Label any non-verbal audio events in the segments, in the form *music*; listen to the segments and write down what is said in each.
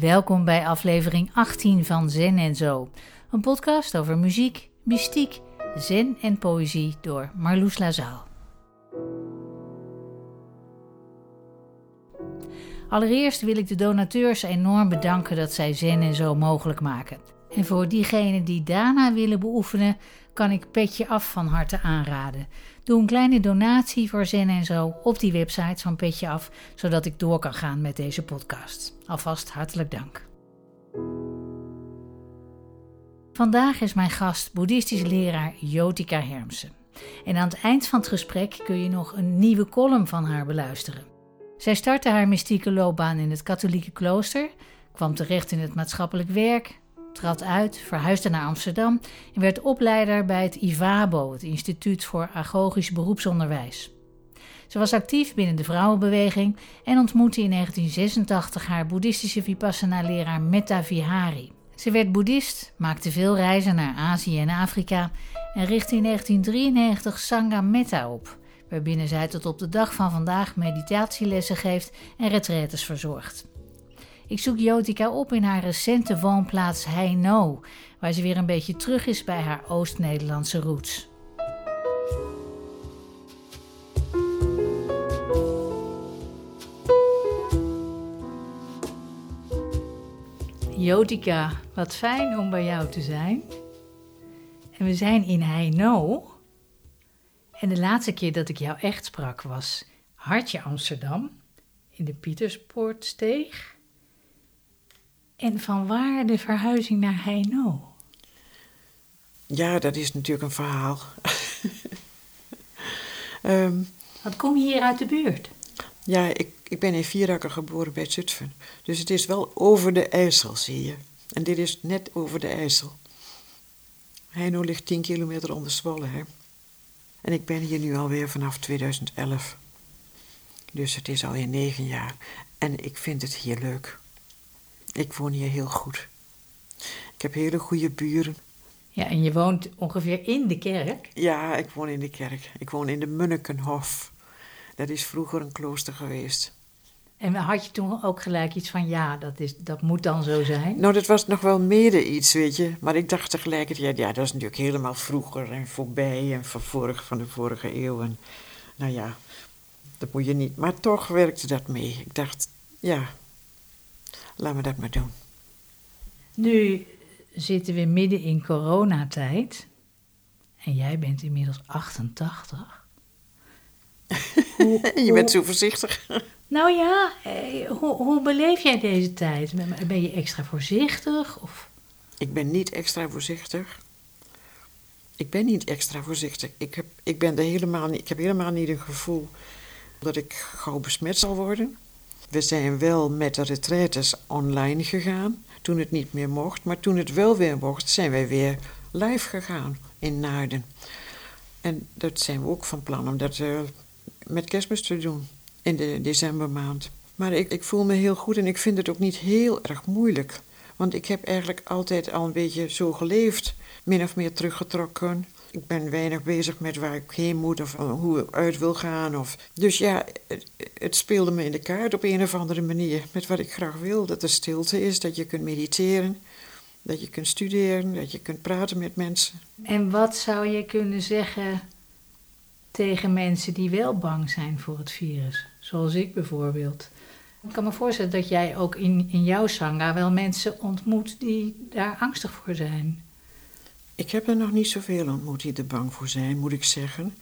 Welkom bij aflevering 18 van Zen en Zo, een podcast over muziek, mystiek, zen en poëzie door Marloes Lazaal. Allereerst wil ik de donateurs enorm bedanken dat zij Zen en Zo mogelijk maken. En voor diegenen die daarna willen beoefenen, kan ik Petje Af van harte aanraden. Doe een kleine donatie voor Zen en Zo op die website van Petje Af, zodat ik door kan gaan met deze podcast. Alvast hartelijk dank. Vandaag is mijn gast boeddhistisch leraar Jotika Hermsen. En aan het eind van het gesprek kun je nog een nieuwe column van haar beluisteren. Zij startte haar mystieke loopbaan in het katholieke klooster, kwam terecht in het maatschappelijk werk, trad uit, verhuisde naar Amsterdam en werd opleider bij het IVABO, het Instituut voor Agogisch Beroepsonderwijs. Ze was actief binnen de vrouwenbeweging en ontmoette in 1986 haar boeddhistische vipassana-leraar Metta Vihari. Ze werd boeddhist, maakte veel reizen naar Azië en Afrika en richtte in 1993 Sangha Metta op, waarbinnen zij tot op de dag van vandaag meditatielessen geeft en retraites verzorgt. Ik zoek Jotika op in haar recente woonplaats Heino, waar ze weer een beetje terug is bij haar Oost-Nederlandse roots. Jotika, wat fijn om bij jou te zijn. En we zijn in Heino. En de laatste keer dat ik jou echt sprak was Hartje Amsterdam in de Pieterspoortsteeg. En van waar de verhuizing naar Heino? Ja, dat is natuurlijk een verhaal. um, *laughs* Wat kom je hier uit de buurt? Ja, ik, ik ben in Vierakker geboren bij Zutphen. Dus het is wel over de IJssel, zie je. En dit is net over de IJssel. Heino ligt 10 kilometer onder Zwolle, hè. En ik ben hier nu alweer vanaf 2011. Dus het is alweer negen jaar. En ik vind het hier leuk. Ik woon hier heel goed. Ik heb hele goede buren. Ja, en je woont ongeveer in de kerk? Ja, ik woon in de kerk. Ik woon in de Munnikenhof. Dat is vroeger een klooster geweest. En had je toen ook gelijk iets van, ja, dat, is, dat moet dan zo zijn? Nou, dat was nog wel mede iets, weet je. Maar ik dacht tegelijkertijd, ja, dat is natuurlijk helemaal vroeger en voorbij en van, vorig, van de vorige eeuw. En nou ja, dat moet je niet. Maar toch werkte dat mee. Ik dacht, ja, laten we dat maar doen. Nu zitten we midden in coronatijd. En jij bent inmiddels 88. *laughs* Hoe, je bent zo voorzichtig. *laughs* Nou ja, eh, hoe, hoe beleef jij deze tijd? Ben je extra voorzichtig? Of? Ik ben niet extra voorzichtig. Ik ben niet extra voorzichtig. Ik heb, ik ben er helemaal niet, ik heb helemaal niet een gevoel dat ik gauw besmet zal worden. We zijn wel met de retraites online gegaan toen het niet meer mocht. Maar toen het wel weer mocht, zijn wij weer live gegaan in Naarden. En dat zijn we ook van plan om dat uh, met kerstmis te doen in de decembermaand. Maar ik, ik voel me heel goed en ik vind het ook niet heel erg moeilijk. Want ik heb eigenlijk altijd al een beetje zo geleefd, min of meer teruggetrokken. Ik ben weinig bezig met waar ik heen moet of hoe ik uit wil gaan. Of... Dus ja, het, speelde me in de kaart op een of andere manier. Met wat ik graag wil: dat er stilte is, dat je kunt mediteren, dat je kunt studeren, dat je kunt praten met mensen. En wat zou je kunnen zeggen tegen mensen die wel bang zijn voor het virus? Zoals ik bijvoorbeeld. Ik kan me voorstellen dat jij ook in, in jouw sangha wel mensen ontmoet die daar angstig voor zijn. Ik heb er nog niet zoveel ontmoet die er bang voor zijn, moet ik zeggen.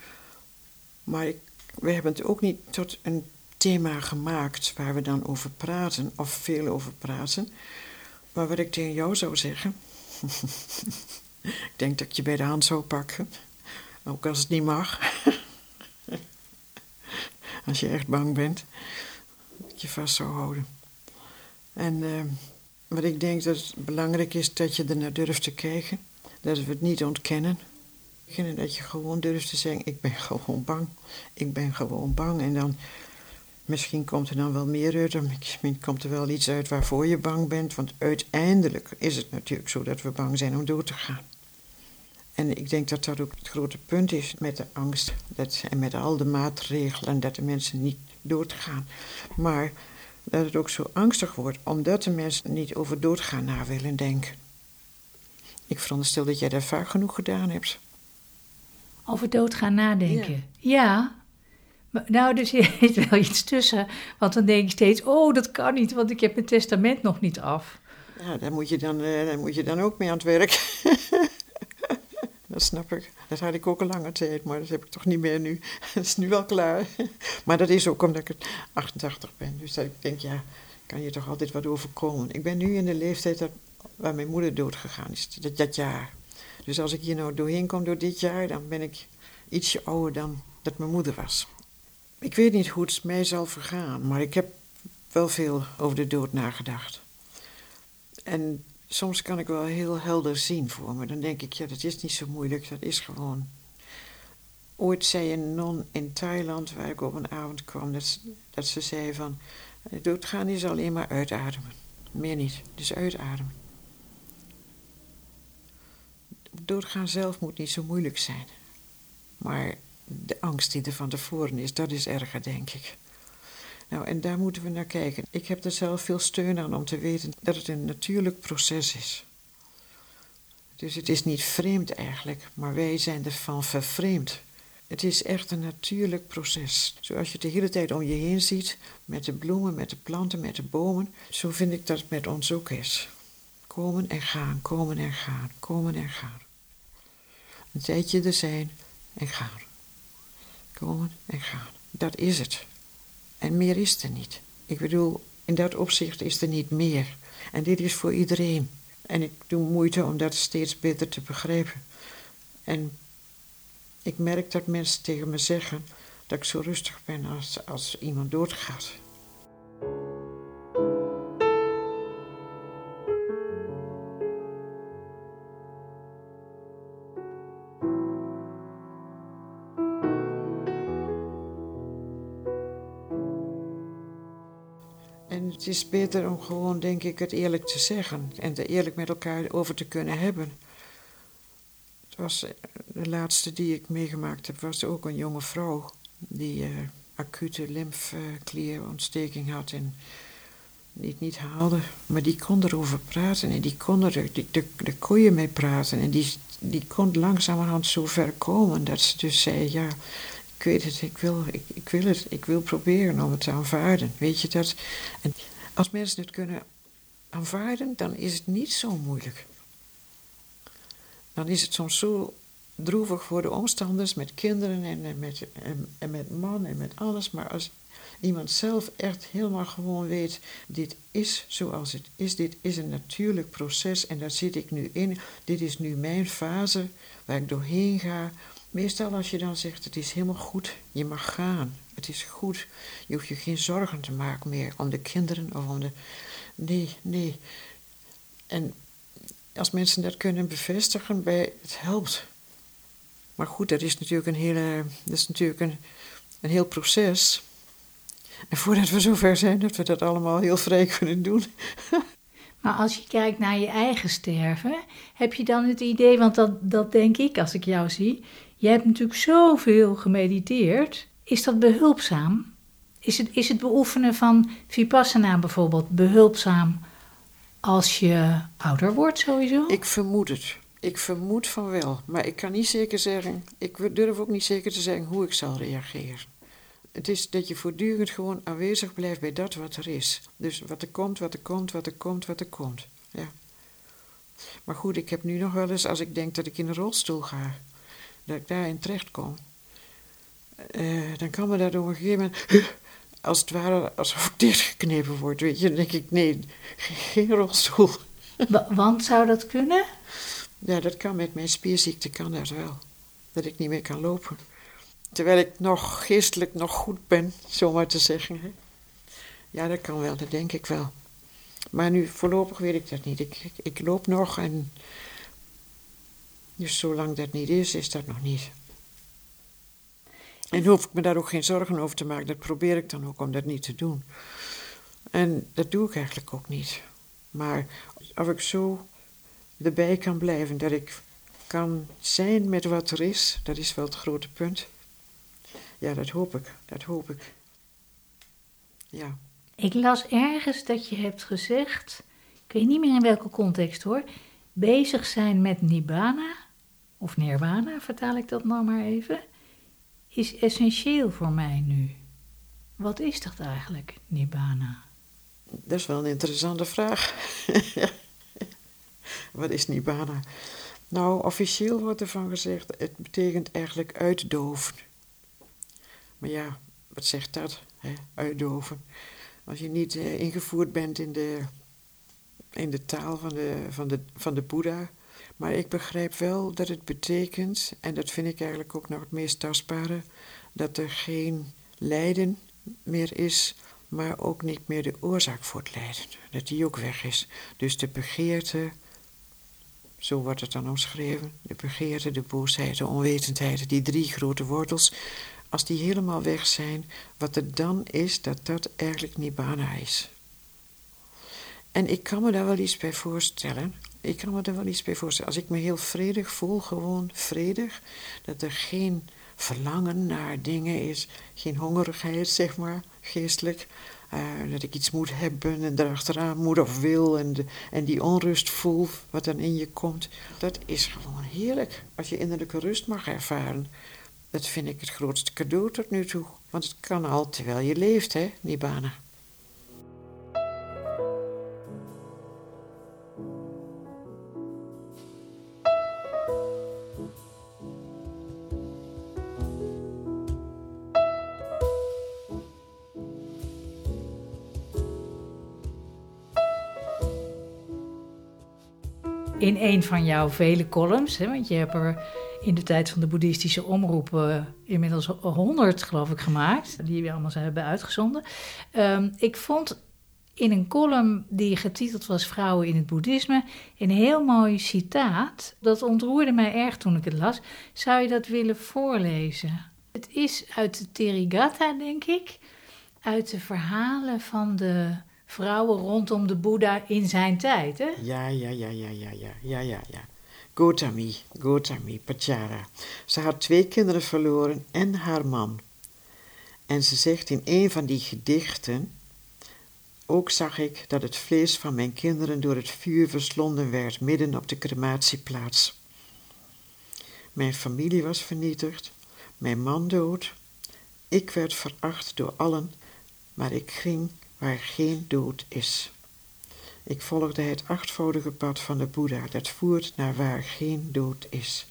Maar ik, we hebben het ook niet tot een thema gemaakt waar we dan over praten, of veel over praten. Maar wat ik tegen jou zou zeggen. *laughs* ik denk dat ik je bij de hand zou pakken, ook als het niet mag. *laughs* als je echt bang bent, dat je vast zou houden. En uh, wat ik denk dat het belangrijk is, dat je er naar durft te kijken. Dat we het niet ontkennen. En dat je gewoon durft te zeggen, ik ben *laughs* gewoon bang. Ik ben gewoon bang. En dan, misschien komt er dan wel meer uit. Misschien komt er wel iets uit waarvoor je bang bent. Want uiteindelijk is het natuurlijk zo dat we bang zijn om door te gaan. En ik denk dat dat ook het grote punt is met de angst. Dat, en met al de maatregelen, dat de mensen niet doodgaan. Maar dat het ook zo angstig wordt, omdat de mensen niet over doodgaan na willen denken. Ik veronderstel dat jij dat vaak genoeg gedaan hebt. Over doodgaan nadenken? Ja. Maar, nou, *laughs* er zit wel iets tussen. Want dan denk ik steeds, oh, dat kan niet, want ik heb mijn testament nog niet af. Ja, daar moet je dan, uh, daar moet je dan ook mee aan het werk. *laughs* dat snap ik. Dat had ik ook een lange tijd, maar dat heb ik toch niet meer nu. *laughs* Dat is nu wel klaar. Maar dat is ook omdat ik 88 ben. Dus dat ik denk, ja, kan je toch altijd wat overkomen. Ik ben nu in de leeftijd dat, waar mijn moeder doodgegaan is, dat, dat jaar. Dus als ik hier nou doorheen kom door dit jaar, dan ben ik ietsje ouder dan dat mijn moeder was. Ik weet niet hoe het mij zal vergaan, maar ik heb wel veel over de dood nagedacht. En soms kan ik wel heel helder zien voor me. Dan denk ik, ja, dat is niet zo moeilijk, dat is gewoon. Ooit zei een non in Thailand, waar ik op een avond kwam, dat, dat ze zei van, doodgaan is alleen maar uitademen. Meer niet, dus uitademen. Doodgaan zelf moet niet zo moeilijk zijn. Maar de angst die er van tevoren is, dat is erger, denk ik. Nou, en daar moeten we naar kijken. Ik heb er zelf veel steun aan om te weten dat het een natuurlijk proces is. Dus het is niet vreemd eigenlijk, maar wij zijn ervan vervreemd. Het is echt een natuurlijk proces. Zoals je het de hele tijd om je heen ziet, met de bloemen, met de planten, met de bomen, zo vind ik dat het met ons ook is. Komen en gaan, komen en gaan, komen en gaan. Een tijdje er zijn en gaan. Komen en gaan. Dat is het. En meer is er niet. Ik bedoel, in dat opzicht is er niet meer. En dit is voor iedereen. En ik doe moeite om dat steeds beter te begrijpen. En ik merk dat mensen tegen me zeggen dat ik zo rustig ben als, als iemand doodgaat. Het is beter om gewoon, denk ik, het eerlijk te zeggen en er eerlijk met elkaar over te kunnen hebben. Het was eh, de laatste die ik meegemaakt heb, was ook een jonge vrouw die uh, acute lymfeklierontsteking had en die het niet haalde. Maar die kon erover praten en die kon er, de, je mee praten. En die, die kon langzamerhand zo ver komen dat ze dus zei, ja, ik weet het, ik wil, ik, wil het, ik wil proberen om het te aanvaarden. Weet je dat? En als mensen het kunnen aanvaarden, dan is het niet zo moeilijk. Dan is het soms zo droevig voor de omstanders met kinderen en, en met, en, en, met man en met alles. Maar als iemand zelf echt helemaal gewoon weet: dit is zoals het is, dit is een natuurlijk proces en daar zit ik nu in. Dit is nu mijn fase waar ik doorheen ga. Meestal als je dan zegt: het is helemaal goed, je mag gaan, het is goed, je hoeft je geen zorgen te maken meer om de kinderen of om de. Nee, nee. En als mensen dat kunnen bevestigen, bij, het helpt. Maar goed, dat is natuurlijk een, hele, dat is natuurlijk een, een heel proces. En voordat we zover zijn dat we dat allemaal heel vrij kunnen doen. *laughs* Maar als je kijkt naar je eigen sterven, heb je dan het idee, want dat, dat denk ik als ik jou zie, je hebt natuurlijk zoveel gemediteerd. Is dat behulpzaam? Is het, is het beoefenen van Vipassana bijvoorbeeld behulpzaam als je ouder wordt sowieso? Ik vermoed het. Ik vermoed van wel. Maar ik kan niet zeker zeggen, ik durf ook niet zeker te zeggen hoe ik zal reageren. Het is dat je voortdurend gewoon aanwezig blijft bij dat wat er is. Dus wat er komt, wat er komt, wat er komt, wat er komt. Ja. Maar goed, ik heb nu nog wel eens, als ik denk dat ik in een rolstoel ga, dat ik daarin terecht kom, uh, dan kan me dat op een gegeven moment, *laughs* als het ware, alsof ik dichtgeknepen word, weet je. Dan denk ik, nee, *laughs* geen rolstoel. *laughs* Want zou dat kunnen? Ja, dat kan met mijn spierziekte, kan dat wel. Dat ik niet meer kan lopen. Terwijl ik nog geestelijk nog goed ben, zomaar te zeggen. Hè? Ja, dat kan wel, dat denk ik wel. Maar nu, voorlopig weet ik dat niet. Ik, ik, ik loop nog en. Dus zolang dat niet is, is dat nog niet. En hoef ik me daar ook geen zorgen over te maken. Dat probeer ik dan ook om dat niet te doen. En dat doe ik eigenlijk ook niet. Maar of ik zo erbij kan blijven, dat ik kan zijn met wat er is, dat is wel het grote punt. Ja, dat hoop ik, dat hoop ik. Ja. Ik las ergens dat je hebt gezegd, ik weet niet meer in welke context hoor, bezig zijn met Nibbana, of Nirvana vertaal ik dat nou maar even, is essentieel voor mij nu. Wat is dat eigenlijk, Nibbana? Dat is wel een interessante vraag. *laughs* Wat is Nibbana? Nou, officieel wordt ervan gezegd, het betekent eigenlijk uitdoven. Maar ja, wat zegt dat? Hè? Uitdoven. Als je niet uh, ingevoerd bent in de, in de taal van de, van, de, van de Boeddha. Maar ik begrijp wel dat het betekent, en dat vind ik eigenlijk ook nog het meest tastbare, dat er geen lijden meer is, maar ook niet meer de oorzaak voor het lijden. Dat die ook weg is. Dus de begeerte, zo wordt het dan omschreven, de begeerte, de boosheid, de onwetendheid, die drie grote wortels, als die helemaal weg zijn, wat er dan is, dat dat eigenlijk nibbana is. En ik kan me daar wel iets bij voorstellen. Ik kan me daar wel iets bij voorstellen. Als ik me heel vredig voel, gewoon vredig, dat er geen verlangen naar dingen is, geen hongerigheid, zeg maar, geestelijk. Uh, dat ik iets moet hebben en erachteraan moet of wil en, en die onrust voel wat dan in je komt. Dat is gewoon heerlijk als je innerlijke rust mag ervaren. Dat vind ik het grootste cadeau tot nu toe. Want het kan al terwijl je leeft, hè, Nibbana. In een van jouw vele columns, hè, want je hebt er in de tijd van de boeddhistische omroep inmiddels honderd, geloof ik, gemaakt. Die we allemaal hebben uitgezonden. Um, ik vond in een column die getiteld was Vrouwen in het Boeddhisme een heel mooi citaat. Dat ontroerde mij erg toen ik het las. Zou je dat willen voorlezen? Het is uit de Therigatha, denk ik. Uit de verhalen van de vrouwen rondom de Boeddha in zijn tijd, hè? Ja, ja, ja, ja, ja, ja, ja, ja, ja. Gotami, Gotami, Pachara. Ze had twee kinderen verloren en haar man. En ze zegt in een van die gedichten: Ook zag ik dat het vlees van mijn kinderen door het vuur verslonden werd midden op de crematieplaats. Mijn familie was vernietigd, mijn man dood. Ik werd veracht door allen, maar ik ging waar geen dood is. Ik volgde het achtvoudige pad van de Boeddha, dat voert naar waar geen dood is.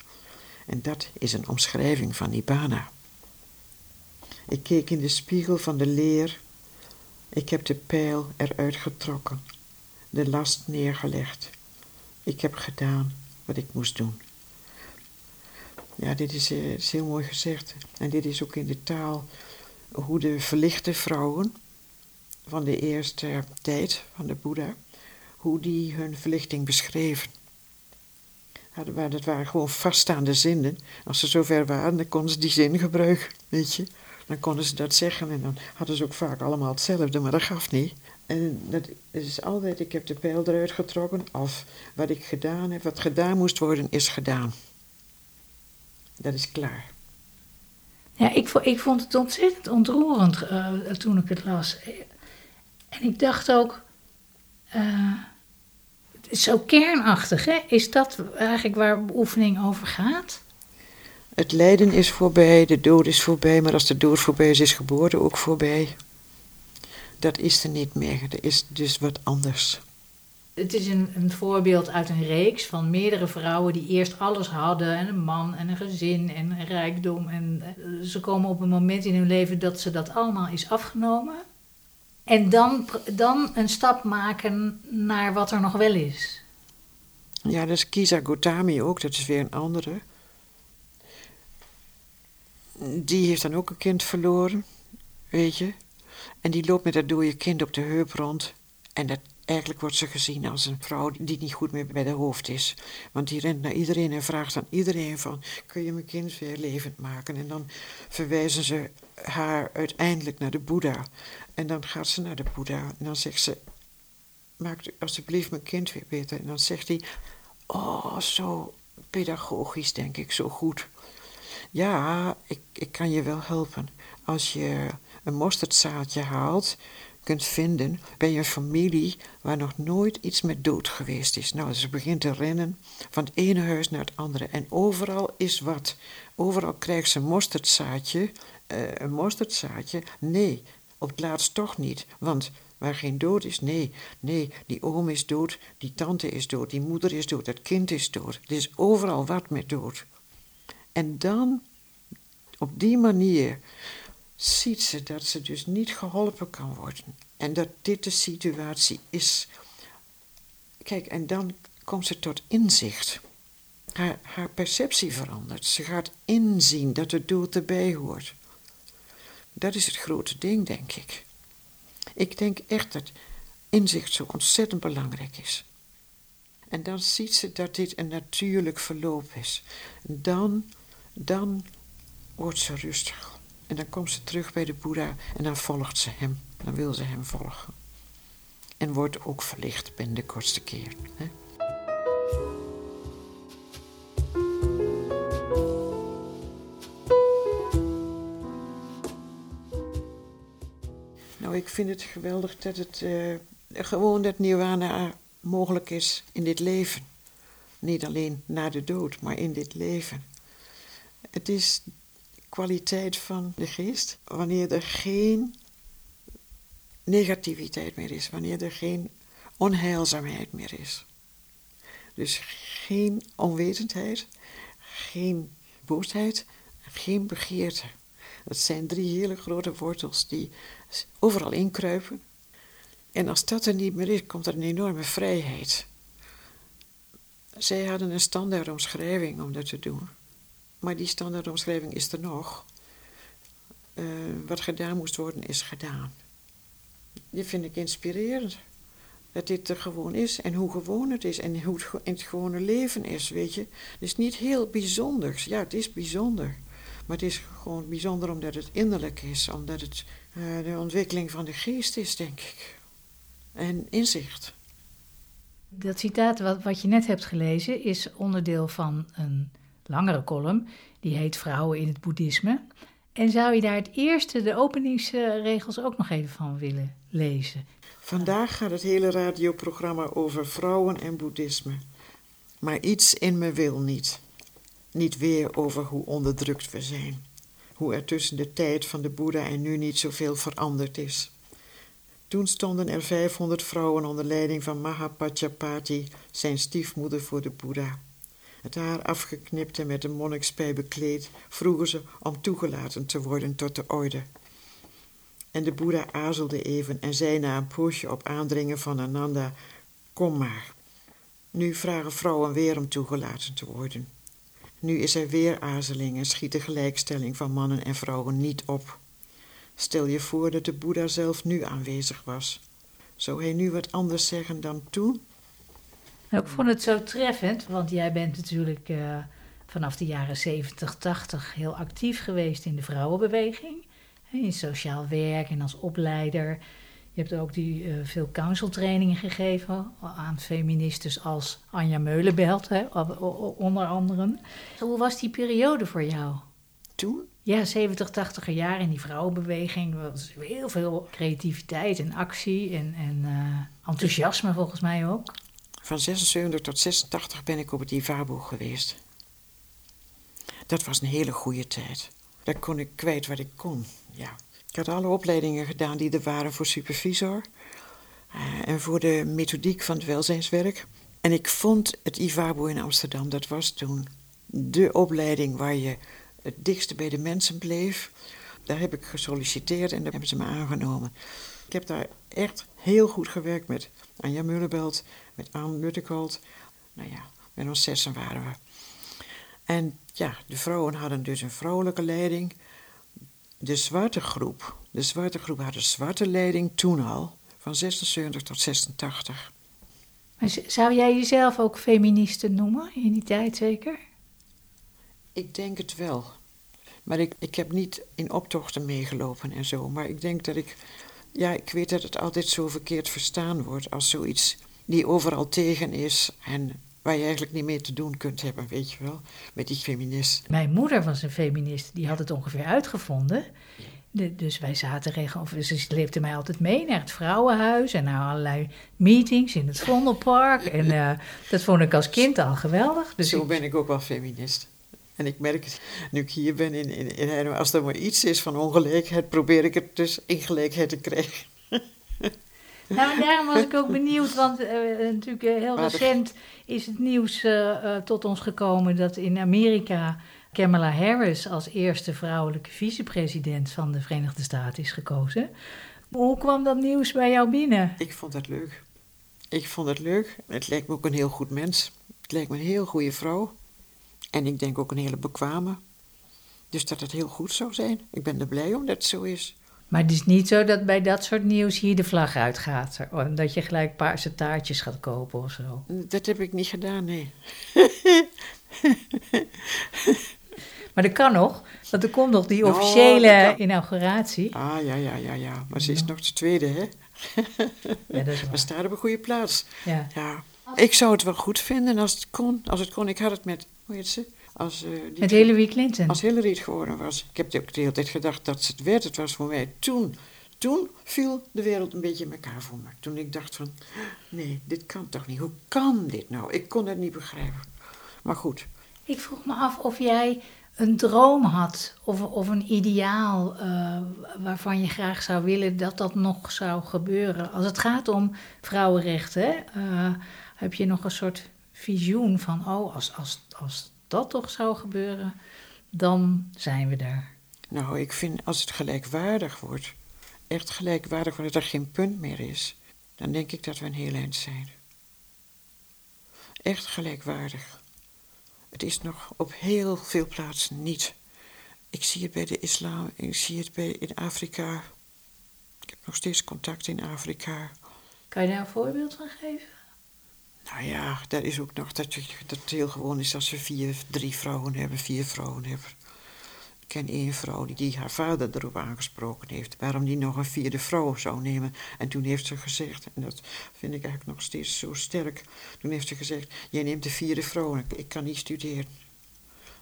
En dat is een omschrijving van Nibbana. Ik keek in de spiegel van de leer. Ik heb de pijl eruit getrokken, de last neergelegd. Ik heb gedaan wat ik moest doen. Ja, dit is, uh, is heel mooi gezegd. En dit is ook in de taal hoe de verlichte vrouwen van de eerste tijd van de Boeddha hoe die hun verlichting beschreven. Dat waren gewoon vaststaande zinnen. Als ze zover waren, dan konden ze die zin gebruiken, weet je. Dan konden ze dat zeggen en dan hadden ze ook vaak allemaal hetzelfde, maar dat gaf niet. En dat is altijd, ik heb de pijl eruit getrokken, of wat ik gedaan heb, wat gedaan moest worden, is gedaan. Dat is klaar. Ja, ik, vond het ontzettend ontroerend uh, toen ik het las. En ik dacht ook, uh, zo kernachtig, hè? Is dat eigenlijk waar oefening over gaat? Het lijden is voorbij, de dood is voorbij, maar als de dood voorbij is, is geboorte ook voorbij. Dat is er niet meer, er is dus wat anders. Het is een, een voorbeeld uit een reeks van meerdere vrouwen die eerst alles hadden: en een man en een gezin en een rijkdom. En eh, ze komen op een moment in hun leven dat ze dat allemaal is afgenomen. En dan, dan een stap maken naar wat er nog wel is. Ja, dat is Kisa Gotami ook, dat is weer een andere. Die heeft dan ook een kind verloren, weet je. En die loopt met dat dode kind op de heup rond. En dat, eigenlijk wordt ze gezien als een vrouw die niet goed meer bij de hoofd is. Want die rent naar iedereen en vraagt aan iedereen van... kun je mijn kind weer levend maken? En dan verwijzen ze haar uiteindelijk naar de Boeddha. En dan gaat ze naar de Boeddha en dan zegt ze: Maak alsjeblieft mijn kind weer beter. En dan zegt hij: Oh, zo pedagogisch, denk ik, zo goed. Ja, ik, ik kan je wel helpen. Als je een mosterdzaadje haalt, kunt vinden bij een familie waar nog nooit iets met dood geweest is. Nou, ze begint te rennen van het ene huis naar het andere. En overal is wat. Overal krijgt ze een mosterdzaadje. Uh, een mosterdzaadje. Nee, op het laatst toch niet. Want waar geen dood is, nee, nee, die oom is dood, die tante is dood, die moeder is dood, dat kind is dood. Er is overal wat met dood. En dan, op die manier, ziet ze dat ze dus niet geholpen kan worden. En dat dit de situatie is. Kijk, en dan komt ze tot inzicht. Haar, haar perceptie verandert. Ze gaat inzien dat de dood erbij hoort. Dat is het grote ding, denk ik. Ik denk echt dat inzicht zo ontzettend belangrijk is. En dan ziet ze dat dit een natuurlijk verloop is. Dan, dan wordt ze rustig. En dan komt ze terug bij de Boeddha en dan volgt ze hem. Dan wil ze hem volgen. En wordt ook verlicht binnen de kortste keer. Hè? Ik vind het geweldig dat het uh, gewoon dat nirvana mogelijk is in dit leven. Niet alleen na de dood, maar in dit leven. Het is kwaliteit van de geest wanneer er geen negativiteit meer is, wanneer er geen onheilzaamheid meer is. Dus geen onwetendheid, geen boosheid, geen begeerte. Dat zijn drie hele grote wortels die overal inkruipen. En als dat er niet meer is, komt er een enorme vrijheid. Zij hadden een standaardomschrijving om dat te doen. Maar die standaardomschrijving is er nog. Uh, wat gedaan moest worden, is gedaan. Die vind ik inspirerend. Dat dit er gewoon is en hoe gewoon het is en hoe het in het gewone leven is, weet je. Het is niet heel bijzonders. Ja, het is bijzonder. Maar het is gewoon bijzonder omdat het innerlijk is, omdat het uh, de ontwikkeling van de geest is, denk ik. En inzicht. Dat citaat wat, wat je net hebt gelezen is onderdeel van een langere column. Die heet Vrouwen in het Boeddhisme. En zou je daar het eerste, de openingsregels, ook nog even van willen lezen? Vandaag gaat het hele radioprogramma over vrouwen en boeddhisme. Maar iets in me wil niet. Niet weer over hoe onderdrukt we zijn. Hoe er tussen de tijd van de Boeddha en nu niet zoveel veranderd is. Toen stonden er 500 vrouwen onder leiding van Mahapajapati, zijn stiefmoeder voor de Boeddha. Het haar afgeknipt en met een monnikspij bekleed, vroegen ze om toegelaten te worden tot de orde. En de Boeddha aarzelde even en zei na een poosje op aandringen van Ananda: Kom maar. Nu vragen vrouwen weer om toegelaten te worden. Nu is er weer aarzeling en schiet de gelijkstelling van mannen en vrouwen niet op. Stel je voor dat de Boeddha zelf nu aanwezig was. Zou hij nu wat anders zeggen dan toen? Nou, ik vond het zo treffend, want jij bent natuurlijk uh, vanaf de jaren 70, 80 heel actief geweest in de vrouwenbeweging. In sociaal werk en als opleider. Je hebt ook die, uh, veel counseltrainingen gegeven aan feministes als Anja Meulenbelt, hè, onder andere. Hoe was die periode voor jou? Toen? Ja, 70, 80 jaar in die vrouwenbeweging. Er was heel veel creativiteit en actie en, en uh, enthousiasme volgens mij ook. Van 76 tot 86 ben ik op het Ivabo geweest. Dat was een hele goede tijd. Daar kon ik kwijt wat ik kon, ja. Ik had alle opleidingen gedaan die er waren voor supervisor. Uh, en voor de methodiek van het welzijnswerk. En ik vond het Ivabo in Amsterdam, dat was toen de opleiding waar je het dichtste bij de mensen bleef. Daar heb ik gesolliciteerd en daar hebben ze me aangenomen. Ik heb daar echt heel goed gewerkt met Anja Mullenbelt, met Anne Luttekold. Nou ja, met ons zessen waren we. En ja, de vrouwen hadden dus een vrouwelijke leiding. De zwarte groep, de zwarte groep had een zwarte leiding toen al, van 76 tot 86. Maar zou jij jezelf ook feministe noemen in die tijd zeker? Ik denk het wel. Maar ik, ik heb niet in optochten meegelopen en zo. Maar ik denk dat ik. Ja, ik weet dat het altijd zo verkeerd verstaan wordt als zoiets die overal tegen is en waar je eigenlijk niet mee te doen kunt hebben, weet je wel, met die feminist. Mijn moeder was een feminist, die had het ongeveer uitgevonden. dus wij zaten regel, ze sleepte mij altijd mee naar het vrouwenhuis en naar allerlei meetings in het Vondelpark. En uh, *laughs* dat vond ik als kind al geweldig. Dus Zo ben ik ook wel feminist. En ik merk het, nu ik hier ben in, in, in als er maar iets is van ongelijkheid, probeer ik het dus in gelijkheid te krijgen. Nou, daarom was ik ook benieuwd, want uh, natuurlijk heel recent is het nieuws uh, tot ons gekomen dat in Amerika Kamala Harris als eerste vrouwelijke vicepresident van de Verenigde Staten is gekozen. Hoe kwam dat nieuws bij jou binnen? Ik vond het leuk. Ik vond het leuk. Het lijkt me ook een heel goed mens. Het lijkt me een heel goede vrouw. En ik denk ook een hele bekwame. Dus dat het heel goed zou zijn. Ik ben er blij om dat het zo is. Maar het is niet zo dat bij dat soort nieuws hier de vlag uitgaat. Dat je gelijk paarse taartjes gaat kopen of zo. Dat heb ik niet gedaan, nee. *laughs* Maar dat kan nog, want er komt nog die oh, officiële inauguratie. Ah, ja, ja, ja, ja. Maar ze is nog de tweede, hè? ja, dat is *laughs* waar. We staan op een goede plaats. Ja. ja. Ik zou het wel goed vinden als het kon. Als het kon. Ik had het met, hoe heet ze? Als, uh, met Hillary Clinton. Als Hillary het geworden was. Ik heb de hele tijd gedacht dat ze het werd. Het was voor mij toen. Toen viel de wereld een beetje in elkaar voor me. Toen ik dacht van, nee, dit kan toch niet. Hoe kan dit nou? Ik kon het niet begrijpen. Maar goed. Ik vroeg me af of jij een droom had of, of een ideaal uh, waarvan je graag zou willen dat dat nog zou gebeuren. Als het gaat om vrouwenrechten, uh, heb je nog een soort visioen van, oh, als, als, als dat toch zou gebeuren, dan zijn we daar. Nou, ik vind als het gelijkwaardig wordt, echt gelijkwaardig wordt, dat er geen punt meer is, dan denk ik dat we een heel eind zijn. Echt gelijkwaardig. Het is nog op heel veel plaatsen niet. Ik zie het bij de islam, ik zie het bij in Afrika. Ik heb nog steeds contact in Afrika. Kan je daar een voorbeeld van geven? Nou ja, dat is ook nog dat, het heel gewoon is als ze vier, drie vrouwen hebben, vier vrouwen hebben. Ik ken één vrouw die haar vader erop aangesproken heeft. Waarom die nog een vierde vrouw zou nemen. En toen heeft ze gezegd, en dat vind ik eigenlijk nog steeds zo sterk. Toen heeft ze gezegd, jij neemt de vierde vrouw en ik, kan niet studeren.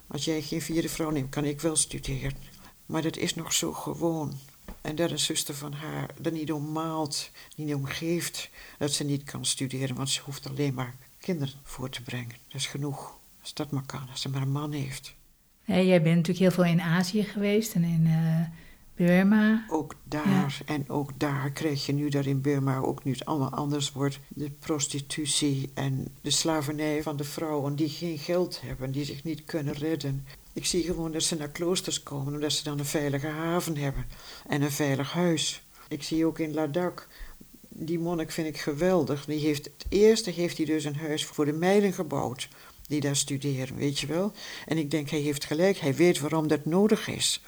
Als jij geen vierde vrouw neemt, kan ik wel studeren. Maar dat is nog zo gewoon. En dat een zuster van haar er niet om maalt, niet om geeft dat ze niet kan studeren, want ze hoeft alleen maar kinderen voor te brengen. Dat is genoeg. Als dat maar kan, als ze maar een man heeft jij bent natuurlijk heel veel in Azië geweest en in uh, Burma. Ook daar en ook daar krijg je nu dat in Burma ook nu het allemaal anders wordt. De prostitutie en de slavernij van de vrouwen die geen geld hebben, die zich niet kunnen redden. Ik zie gewoon dat ze naar kloosters komen omdat ze dan een veilige haven hebben en een veilig huis. Ik zie ook in Ladakh die monnik vind ik geweldig. Die heeft, het eerste heeft hij dus een huis voor de meiden gebouwd die daar studeren, weet je wel. En ik denk, hij heeft gelijk, hij weet waarom dat nodig is.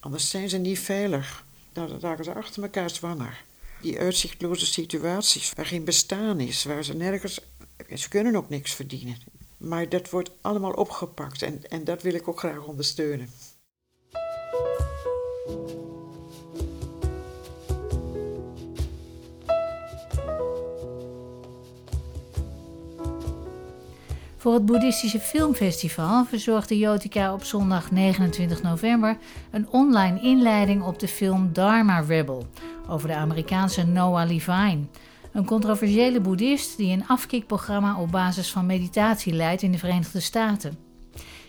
Anders zijn ze niet veilig. Dan raken ze achter elkaar zwanger. Die uitzichtloze situaties waar geen bestaan is, waar ze nergens. Ze kunnen ook niks verdienen. Maar dat wordt allemaal opgepakt en, en dat wil ik ook graag ondersteunen. Voor het Boeddhistische Filmfestival verzorgde Jotica op zondag 29 november een online inleiding op de film Dharma Rebel over de Amerikaanse Noah Levine. Een controversiële boeddhist die een afkikprogramma op basis van meditatie leidt in de Verenigde Staten.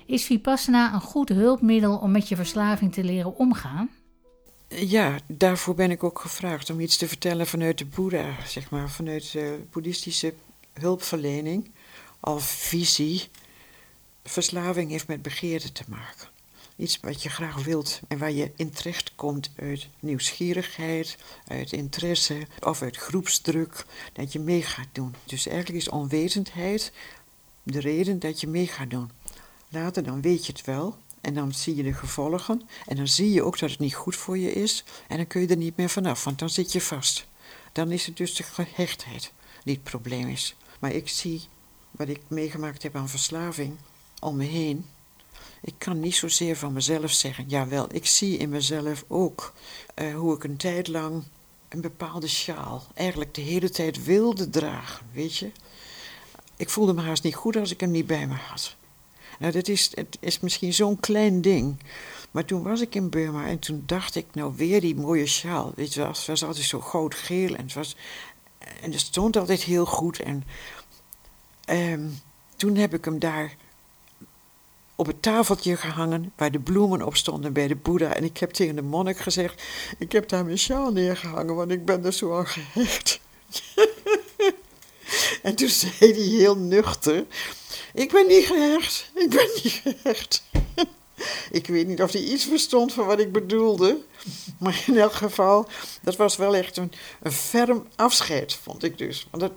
Is Vipassana een goed hulpmiddel om met je verslaving te leren omgaan? Ja, daarvoor ben ik ook gevraagd om iets te vertellen vanuit de Boeddha, zeg maar, vanuit de boeddhistische hulpverlening of visie. Verslaving heeft met begeerte te maken. Iets wat je graag wilt en waar je in terecht komt uit nieuwsgierigheid, uit interesse of uit groepsdruk, dat je mee gaat doen. Dus eigenlijk is onwetendheid de reden dat je mee gaat doen. Later dan weet je het wel en dan zie je de gevolgen en dan zie je ook dat het niet goed voor je is en dan kun je er niet meer vanaf, want dan zit je vast. Dan is het dus de gehechtheid die het probleem is. Maar ik zie wat ik meegemaakt heb aan verslaving om me heen. Ik kan niet zozeer van mezelf zeggen, jawel, ik zie in mezelf ook uh, hoe ik een tijd lang een bepaalde sjaal eigenlijk de hele tijd wilde dragen, weet je. Ik voelde me haast niet goed als ik hem niet bij me had. Nou, dat is, het is misschien zo'n klein ding, Maar toen was ik in Burma en toen dacht ik, nou weer die mooie sjaal. Weet je het was altijd zo groot geel en het was... En het stond altijd heel goed. En ehm, toen heb ik hem daar op het tafeltje gehangen waar de bloemen op stonden bij de Boeddha. En ik heb tegen de monnik gezegd: Ik heb daar mijn sjaal neergehangen, want ik ben er zo aan gehecht. *laughs* en toen zei hij heel nuchter: Ik ben niet gehecht, ik ben niet gehecht. *laughs* ik weet niet of hij iets verstond van wat ik bedoelde. Maar in elk geval, dat was wel echt een, een ferm afscheid, vond ik dus. Want dat,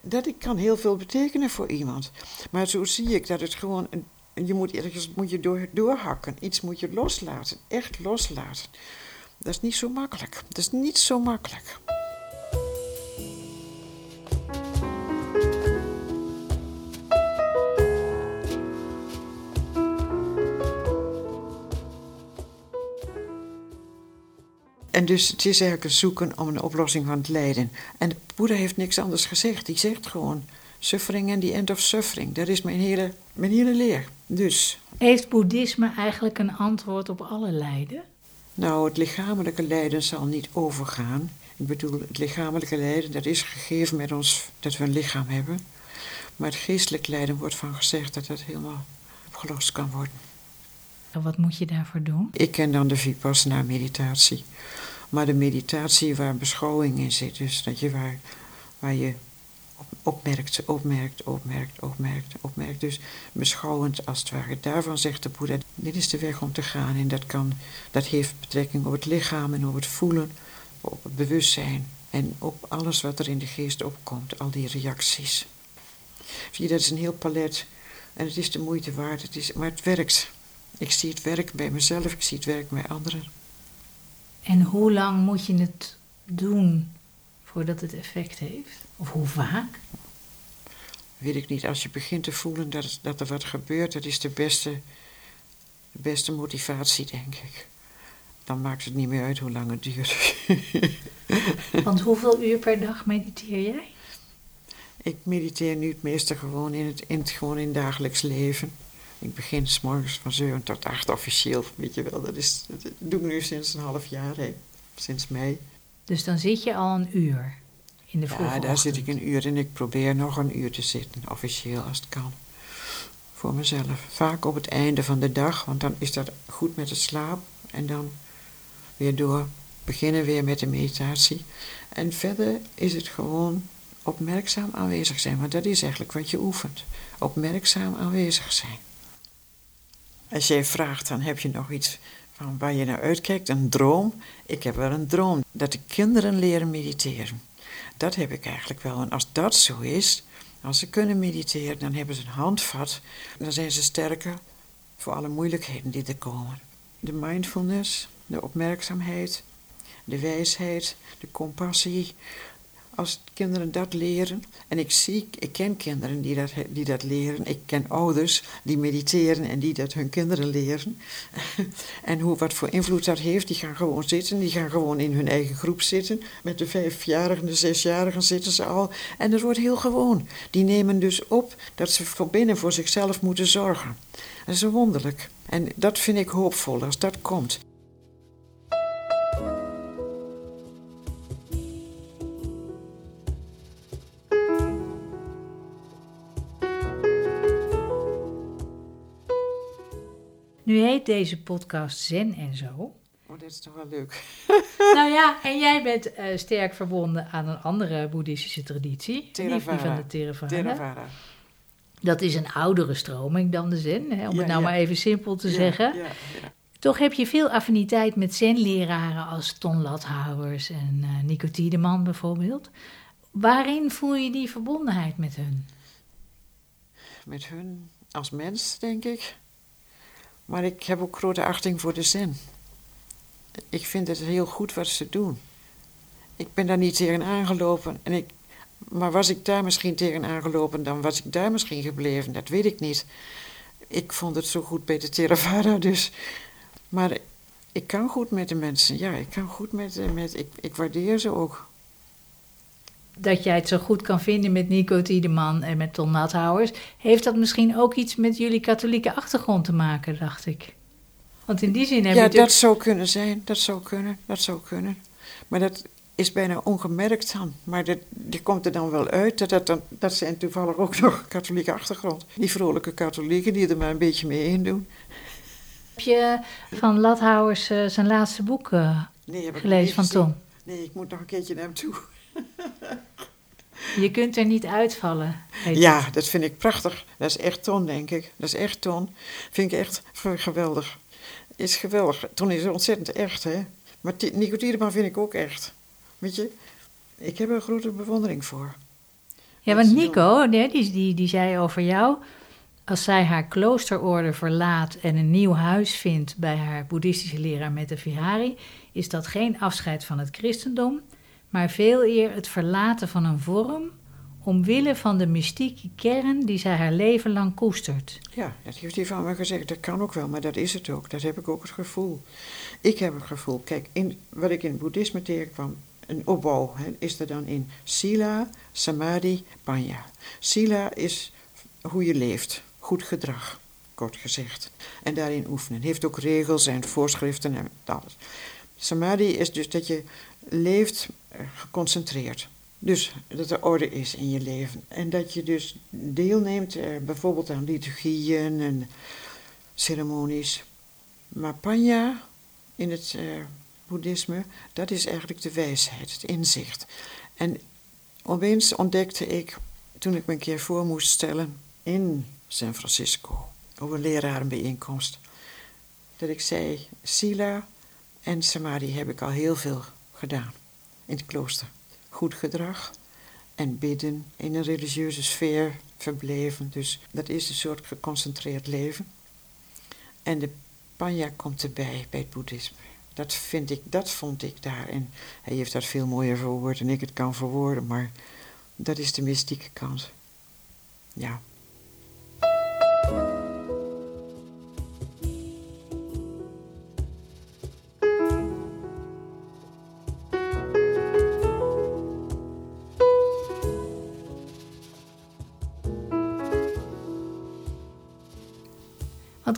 dat kan heel veel betekenen voor iemand. Maar zo zie ik dat het gewoon een je moet ergens moet je door, doorhakken. Iets moet je loslaten. Echt loslaten. Dat is niet zo makkelijk. Dat is niet zo makkelijk. En dus het is eigenlijk zoeken om een oplossing van het lijden. En de Boeddha heeft niks anders gezegd. Die zegt gewoon: suffering and the end of suffering. Dat is mijn hele, mijn hele leer. Dus. Heeft boeddhisme eigenlijk een antwoord op alle lijden? Nou, het lichamelijke lijden zal niet overgaan. Ik bedoel, het lichamelijke lijden, dat is gegeven met ons dat we een lichaam hebben. Maar het geestelijk lijden wordt van gezegd dat dat helemaal opgelost kan worden. En wat moet je daarvoor doen? Ik ken dan de Vipassana-meditatie. Maar de meditatie waar beschouwing in zit, dus dat je waar, waar je opmerkt, opmerkt, opmerkt, opmerkt, opmerkt. Dus beschouwend als het ware. Daarvan zegt de Boeddha, dit is de weg om te gaan. En dat, kan, dat heeft betrekking op het lichaam en op het voelen, op het bewustzijn. En op alles wat er in de geest opkomt, al die reacties. Zie je, dat is een heel palet. En het is de moeite waard, het is, maar het werkt. Ik zie het werk bij mezelf, ik zie het werk bij anderen. En hoe lang moet je het doen voordat het effect heeft? Of hoe vaak? Weet ik niet. Als je begint te voelen dat, dat er wat gebeurt, dat is de beste, de beste motivatie, denk ik. Dan maakt het niet meer uit hoe lang het duurt. *laughs* Want hoeveel uur per dag mediteer jij? Ik mediteer nu het meeste gewoon in het, in het, gewoon in dagelijks leven. Ik begin s morgens van 7 tot 8 officieel, weet je wel. Dat, is, dat doe ik nu sinds een half jaar, hè. sinds mei. Dus dan zit je al een uur? In de vroege Ja, daar zit ik een uur in. Ik probeer nog een uur te zitten, officieel als het kan. Voor mezelf. Vaak op het einde van de dag, want dan is dat goed met het slaap. En dan weer door. Beginnen weer met de meditatie. En verder is het gewoon opmerkzaam aanwezig zijn. Want dat is eigenlijk wat je oefent. Opmerkzaam aanwezig zijn. Als jij vraagt, dan heb je nog iets van waar je naar uitkijkt. Een droom. Ik heb wel een droom dat de kinderen leren mediteren dat heb ik eigenlijk wel. En als dat zo is, als ze kunnen mediteren, dan hebben ze een handvat. Dan zijn ze sterker voor alle moeilijkheden die er komen. De mindfulness, de opmerkzaamheid, de wijsheid, de compassie, als kinderen dat leren, en ik zie, ik ken kinderen die dat, die dat leren, ik ken ouders die mediteren en die dat hun kinderen leren. *laughs* en hoe, wat voor invloed dat heeft, die gaan gewoon zitten, die gaan gewoon in hun eigen groep zitten. Met de vijfjarigen, de zesjarigen zitten ze al. En dat wordt heel gewoon. Die nemen dus op dat ze voor binnen voor zichzelf moeten zorgen. Dat is wonderlijk. En dat vind ik hoopvol als dat komt. Nu heet deze podcast Zen en zo. Oh, dat is toch wel leuk. *laughs* nou ja, *laughs* en jij bent uh, sterk verbonden aan een andere boeddhistische traditie. Theravada. Die van de Theravada. Theravada. Dat is een oudere stroming dan de Zen, hè, om Ja, het nou ja. maar even simpel te Ja, zeggen. Toch heb je veel affiniteit met Zen-leraren als Ton Lathouwers en eh Nico Tiedeman bijvoorbeeld. Waarin voel je die verbondenheid met hun? Met hun als mens, denk ik. Maar ik heb ook grote achting voor de zen. Ik vind het heel goed wat ze doen. Ik ben daar niet tegen aangelopen. En ik, maar was ik daar misschien tegen aangelopen, dan was ik daar misschien gebleven. Dat weet ik niet. Ik vond het zo goed bij de Theravada, dus. Maar ik kan goed met de mensen. Ja, ik kan goed met. met ik, ik waardeer ze ook. Dat jij het zo goed kan vinden met Nico Tiedeman en met Ton Lathouwers. Heeft dat misschien ook iets met jullie katholieke achtergrond te maken, dacht ik? Want in die zin heb ja, je dat natuurlijk... zou kunnen zijn. Dat zou kunnen. Dat zou kunnen. Maar dat is bijna ongemerkt dan. Maar dat, die komt er dan wel uit. Dat, dat, dat zijn toevallig ook *laughs* nog katholieke achtergrond. Die vrolijke katholieken die er maar een beetje mee in doen. Heb je van Lathouwers eh, zijn laatste boek eh, Nee, gelezen van. Tom? Nee, ik moet nog een keertje naar hem toe. *laughs* Je kunt er niet uitvallen. Ja, het. dat vind ik prachtig. Dat is echt Ton, denk ik. Dat is echt Ton. Vind ik echt geweldig. Is geweldig. Ton is ontzettend echt, hè. Maar Nico Tiedemann vind ik ook echt. Weet je, ik heb er een grote bewondering voor. Ja, want Nico, nee, die, die, die zei over jou... als zij haar kloosterorde verlaat en een nieuw huis vindt... bij haar boeddhistische leraar Mette Vihari... is dat geen afscheid van het christendom... maar veel eer het verlaten van een vorm... omwille van de mystieke kern die zij haar leven lang koestert. Ja, dat heeft hij van me gezegd. Dat kan ook wel, maar dat is het ook. Dat heb ik ook het gevoel. Ik heb het gevoel, kijk, in, wat ik in het boeddhisme tegenkwam, een opbouw, hè, is er dan in Sila, Samadhi, Panya. Sila is hoe je leeft, goed gedrag, kort gezegd. En daarin oefenen. Heeft ook regels en voorschriften en alles. Samadhi is dus dat je leeft eh, geconcentreerd. Dus dat er orde is in je leven. En dat je dus deelneemt eh, bijvoorbeeld aan liturgieën en ceremonies. Maar panya in het eh, boeddhisme, dat is eigenlijk de wijsheid, het inzicht. En opeens ontdekte ik, toen ik me een keer voor moest stellen in San Francisco, op een lerarenbijeenkomst, dat ik zei, Sila en Samadhi heb ik al heel veel gedaan in het klooster. Goed gedrag en bidden, in een religieuze sfeer verbleven. Dus dat is een soort geconcentreerd leven. En de panya komt erbij bij het boeddhisme. Dat, vind ik, dat vond ik daar. En hij heeft dat veel mooier verwoord dan ik het kan verwoorden, maar dat is de mystieke kant. Ja.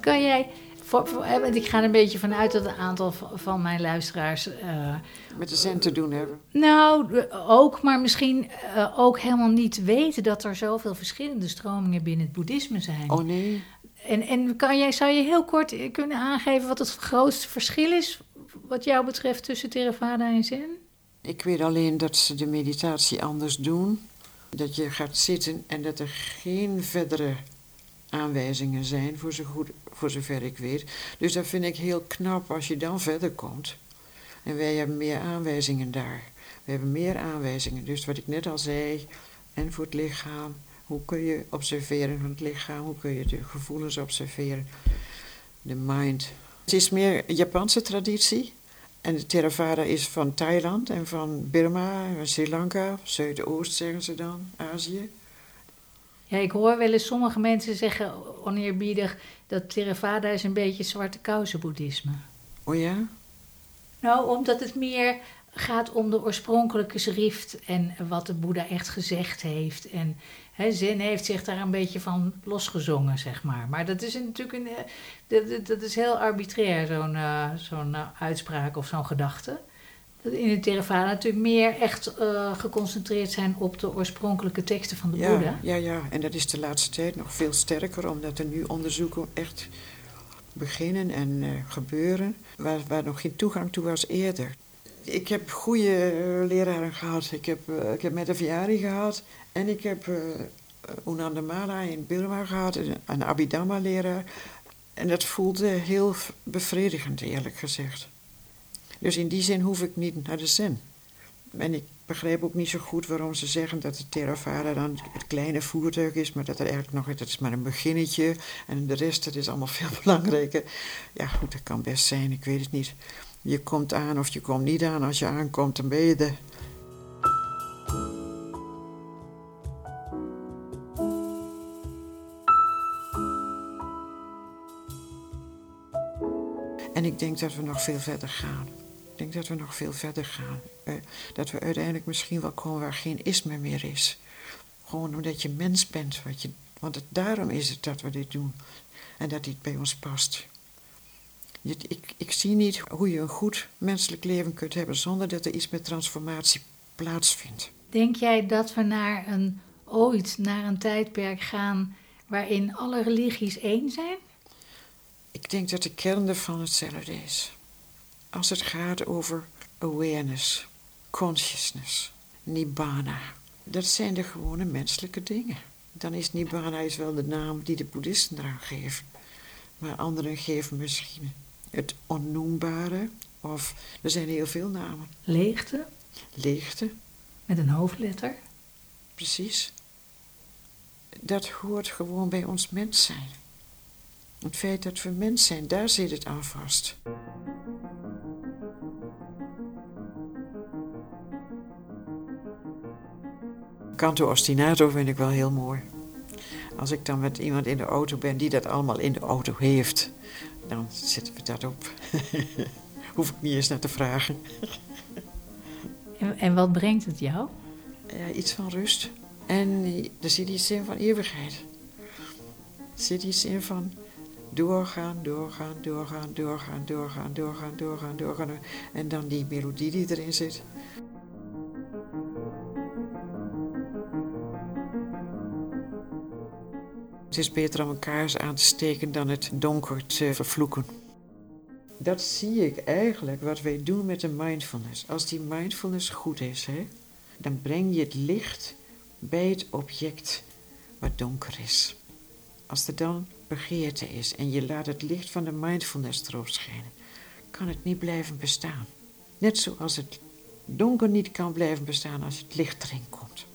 Kan jij... Voor, want ik ga er een beetje vanuit dat een aantal van mijn luisteraars... eh, Met de zin te doen hebben. Nou, ook, maar misschien eh, ook helemaal niet weten dat er zoveel verschillende stromingen binnen het boeddhisme zijn. Oh nee. En, en kan jij, zou je heel kort eh, kunnen aangeven wat het grootste verschil is, wat jou betreft, tussen Theravada en Zen? Ik weet alleen dat ze de meditatie anders doen. Dat je gaat zitten en dat er geen verdere aanwijzingen zijn, voor, zo goed, voor zover ik weet. Dus dat vind ik heel knap als je dan verder komt. En wij hebben meer aanwijzingen daar. We hebben meer aanwijzingen. Dus wat ik net al zei, en voor het lichaam. Hoe kun je observeren van het lichaam? Hoe kun je de gevoelens observeren? De mind. Het is meer Japanse traditie. En de Theravada is van Thailand en van Burma, en Sri Lanka, Zuidoost zeggen ze dan, Azië. Ja, ik hoor wel eens sommige mensen zeggen oneerbiedig dat Theravada is een beetje zwarte kousen boeddhisme. Oh ja? Nou, omdat het meer gaat om de oorspronkelijke schrift en wat de Boeddha echt gezegd heeft. En hè, Zen heeft zich daar een beetje van losgezongen, zeg maar. Maar dat is natuurlijk een, eh, dat, dat- dat is heel arbitrair, zo'n eh, zo'n eh, uitspraak of zo'n gedachte. Dat in het Theravada natuurlijk meer echt eh, geconcentreerd zijn op de oorspronkelijke teksten van de Ja, Boeddha. ja, ja. En dat is de laatste tijd nog veel sterker, omdat er nu onderzoeken echt beginnen en eh, gebeuren, waar, waar nog geen toegang toe was eerder. Ik heb goede eh, leraren gehad. Ik heb, ik heb Mette Viari gehad en ik heb eh Unanda Mala in Burma gehad, en een Abhidhamma-leraar. En dat voelde heel bevredigend, eerlijk gezegd. Dus in die zin hoef ik niet naar de zen. En ik begrijp ook niet zo goed waarom ze zeggen dat de Theravada dan het kleine voertuig is, maar dat er eigenlijk nog, dat is maar een beginnetje en de rest, dat is allemaal *laughs* veel belangrijker. Ja, goed, dat kan best zijn, ik weet het niet. Je komt aan of je komt niet aan. Als je aankomt, dan ben je er. En ik denk dat we nog veel verder gaan. Ik denk dat we nog veel verder gaan. Eh, dat we uiteindelijk misschien wel komen waar geen isme meer is. Gewoon omdat je mens bent. Wat je, want het, daarom is het dat we dit doen. En dat dit bij ons past. ik, ik zie niet hoe je een goed menselijk leven kunt hebben zonder dat er iets met transformatie plaatsvindt. Denk jij dat we naar een, ooit naar een tijdperk gaan waarin alle religies één zijn? Ik denk dat de kern ervan hetzelfde is. Als het gaat over awareness, consciousness, nibbana. Dat zijn de gewone menselijke dingen. Dan is nibbana is wel de naam die de boeddhisten eraan geven. Maar anderen geven misschien het onnoembare. Of er zijn heel veel namen. Leegte? Leegte. Met een hoofdletter? Precies. Dat hoort gewoon bij ons mens zijn. Het feit dat we mens zijn, daar zit het aan vast. Canto ostinato vind ik wel heel mooi. Als ik dan met iemand in de auto ben die dat allemaal in de auto heeft, dan zetten we dat op. *laughs* Hoef ik niet eens naar te vragen. *laughs* en, en wat brengt het jou? Ja, iets van rust. En er zit iets in van eeuwigheid. Er zit iets in van doorgaan, doorgaan, doorgaan, doorgaan, doorgaan, doorgaan, doorgaan, doorgaan. En dan die melodie die erin zit. Het is beter om een kaars aan te steken dan het donker te vervloeken. Dat zie ik eigenlijk wat wij doen met de mindfulness. Als die mindfulness goed is, hè, dan breng je het licht bij het object wat donker is. Als er dan begeerte is en je laat het licht van de mindfulness erop schijnen, kan het niet blijven bestaan. Net zoals het donker niet kan blijven bestaan als het licht erin komt.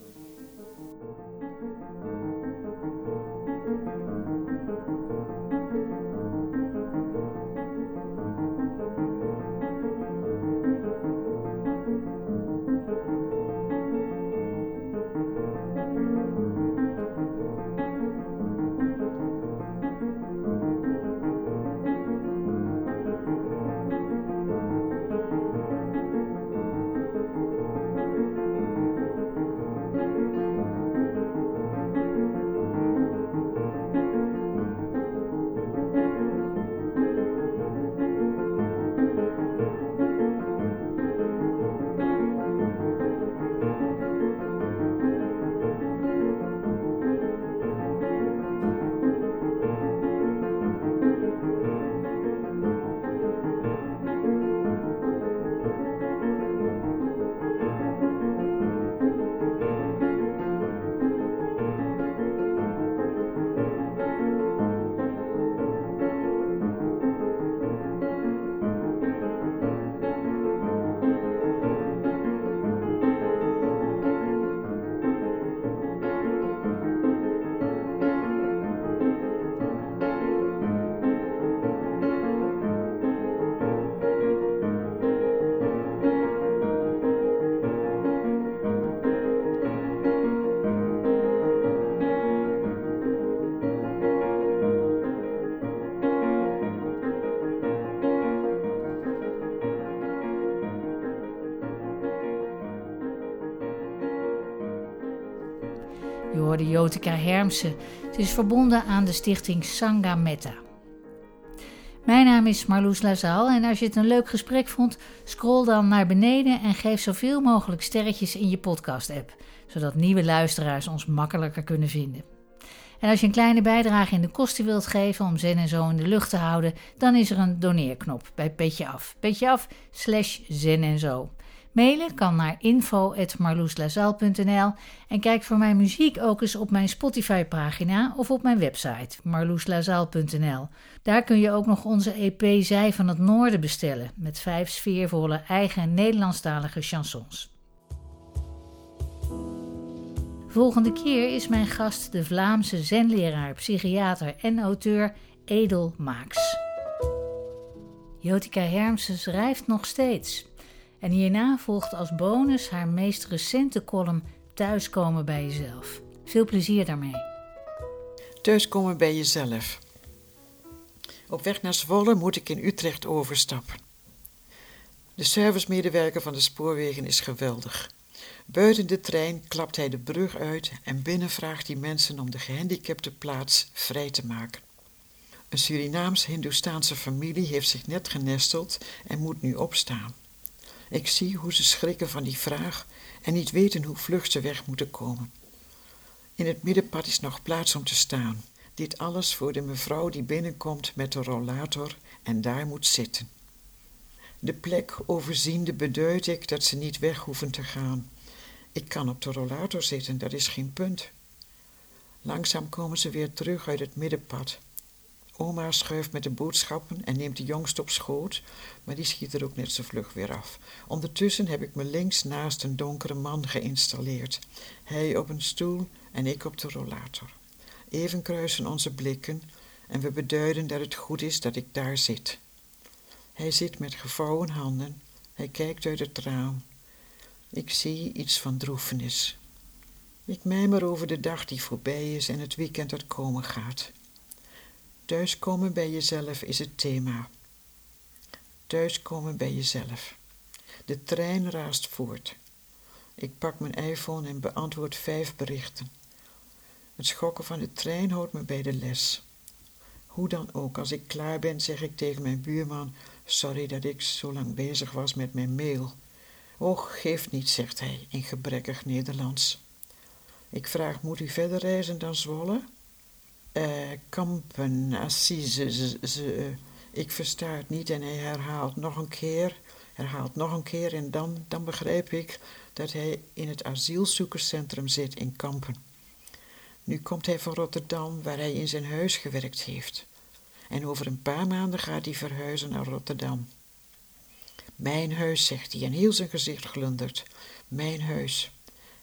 Jotica Hermsen. Ze is verbonden aan de stichting Sangha Metta. Mijn naam is Marloes Lazaal en als je het een leuk gesprek vond, scroll dan naar beneden en geef zoveel mogelijk sterretjes in je podcast-app, zodat nieuwe luisteraars ons makkelijker kunnen vinden. En als je een kleine bijdrage in de kosten wilt geven om Zen en Zo in de lucht te houden, dan is er een doneerknop bij Petje Af. Petje Af slash Zen en Zo. Mailen kan naar info.marloeslazaal.nl en kijk voor mijn muziek ook eens op mijn Spotify-pagina of op mijn website marloeslazaal.nl. Daar kun je ook nog onze EP Zij van het Noorden bestellen met vijf sfeervolle eigen Nederlandstalige chansons. Volgende keer is mijn gast de Vlaamse zenleraar, psychiater en auteur Edel Maaks. Jotica Hermsen schrijft nog steeds. En hierna volgt als bonus haar meest recente column Thuiskomen bij jezelf. Veel plezier daarmee. Thuiskomen bij jezelf. Op weg naar Zwolle moet ik in Utrecht overstappen. De servicemedewerker van de spoorwegen is geweldig. Buiten de trein klapt hij de brug uit en binnen vraagt hij mensen om de gehandicapte plaats vrij te maken. Een Surinaams-Hindoestaanse familie heeft zich net genesteld en moet nu opstaan. Ik zie hoe ze schrikken van die vraag en niet weten hoe vlug ze weg moeten komen. In het middenpad is nog plaats om te staan. Dit alles voor de mevrouw die binnenkomt met de rollator en daar moet zitten. De plek overziende beduid ik dat ze niet weg hoeven te gaan. Ik kan op de rollator zitten, dat is geen punt. Langzaam komen ze weer terug uit het middenpad. Oma schuift met de boodschappen en neemt de jongste op schoot, maar die schiet er ook net zo vlug weer af. Ondertussen heb ik me links naast een donkere man geïnstalleerd. Hij op een stoel en ik op de rollator. Even kruisen onze blikken en we beduiden dat het goed is dat ik daar zit. Hij zit met gevouwen handen, hij kijkt uit het raam. Ik zie iets van droefenis. Ik mijmer over de dag die voorbij is en het weekend dat komen gaat. Thuiskomen bij jezelf is het thema. Thuiskomen bij jezelf. De trein raast voort. Ik pak mijn iPhone en beantwoord vijf berichten. Het schokken van de trein houdt me bij de les. Hoe dan ook, als ik klaar ben, zeg ik tegen mijn buurman: Sorry dat ik zo lang bezig was met mijn mail. Och, geeft niet, zegt hij in gebrekkig Nederlands. Ik vraag: Moet u verder reizen dan Zwolle? Eh, kampen, assise, ze, ik versta het niet en hij herhaalt nog een keer, herhaalt nog een keer en dan, dan begrijp ik dat hij in het asielzoekerscentrum zit in Kampen. Nu komt hij van Rotterdam, waar hij in zijn huis gewerkt heeft. En over een paar maanden gaat hij verhuizen naar Rotterdam. Mijn huis, zegt hij, en heel zijn gezicht glundert. Mijn huis.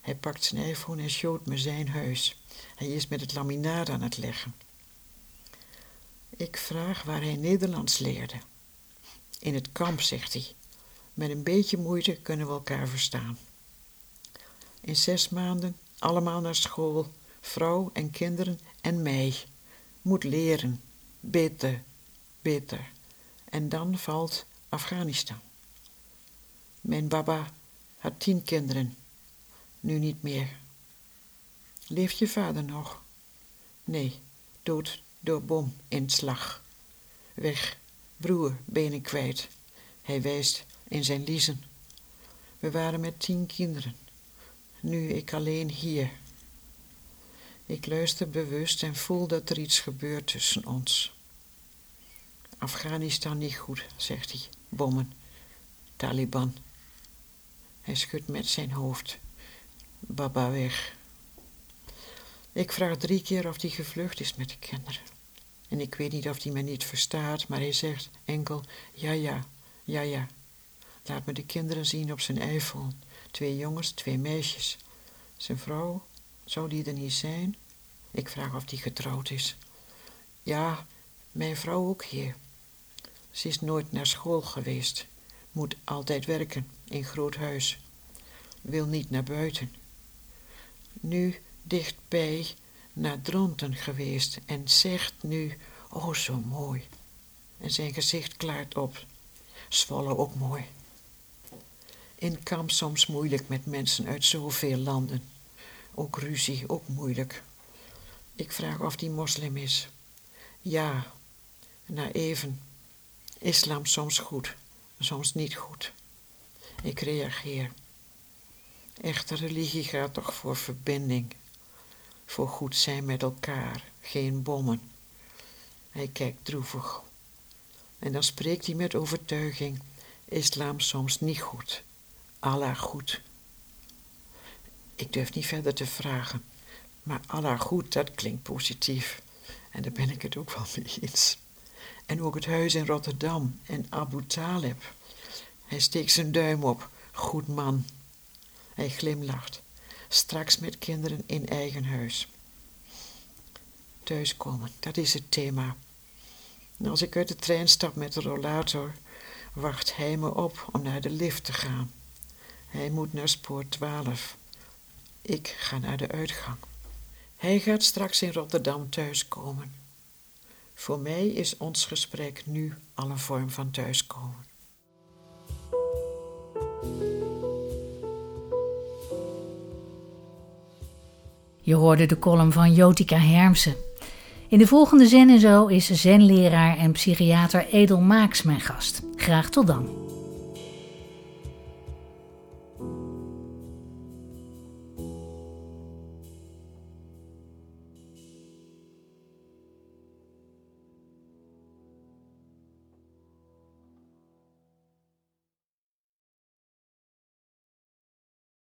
Hij pakt zijn iPhone en showt me zijn huis. Hij is met het laminaat aan het leggen. Ik vraag waar hij Nederlands leerde. In het kamp, zegt hij. Met een beetje moeite kunnen we elkaar verstaan. In zes maanden allemaal naar school, vrouw en kinderen en mij. Moet leren, beter, beter. En dan valt Afghanistan. Mijn baba had tien kinderen, nu niet meer. Leeft je vader nog? Nee, dood door bominslag. Weg, broer, benen kwijt. Hij wijst in zijn liezen. We waren met tien kinderen. Nu ik alleen hier. Ik luister bewust en voel dat er iets gebeurt tussen ons. Afghanistan niet goed, zegt hij. Bommen. Taliban. Hij schudt met zijn hoofd. Baba weg. Ik vraag drie keer of hij gevlucht is met de kinderen. En ik weet niet of hij me niet verstaat, maar hij zegt enkel ja, ja, ja, ja. Laat me de kinderen zien op zijn iPhone. Twee jongens, twee meisjes. Zijn vrouw, zou die er niet zijn? Ik vraag of die getrouwd is. Ja, mijn vrouw ook hier. Ze is nooit naar school geweest. Moet altijd werken in groot huis. Wil niet naar buiten. Nu dichtbij naar Dronten geweest en zegt nu, oh zo mooi. En zijn gezicht klaart op. Zwolle ook mooi. In kamp soms moeilijk met mensen uit zoveel landen. Ook ruzie, ook moeilijk. Ik vraag of die moslim is. Ja, na even. Islam soms goed, soms niet goed. Ik reageer. Echte religie gaat toch voor verbinding voor goed zijn met elkaar, geen bommen. Hij kijkt droevig. En dan spreekt hij met overtuiging: Islam soms niet goed, Allah goed. Ik durf niet verder te vragen, maar Allah goed, dat klinkt positief. En daar ben ik het ook wel mee eens. En ook het huis in Rotterdam en Abu Talib. Hij steekt zijn duim op, goed man. Hij glimlacht straks met kinderen in eigen huis. Thuiskomen, dat is het thema. En als ik uit de trein stap met de rollator, wacht hij me op om naar de lift te gaan. Hij moet naar spoor 12. Ik ga naar de uitgang. Hij gaat straks in Rotterdam thuiskomen. Voor mij is ons gesprek nu al een vorm van thuiskomen. Je hoorde de column van Jotika Hermsen. In de volgende Zen en Zo is zenleraar en psychiater Edel Maaks mijn gast. Graag tot dan.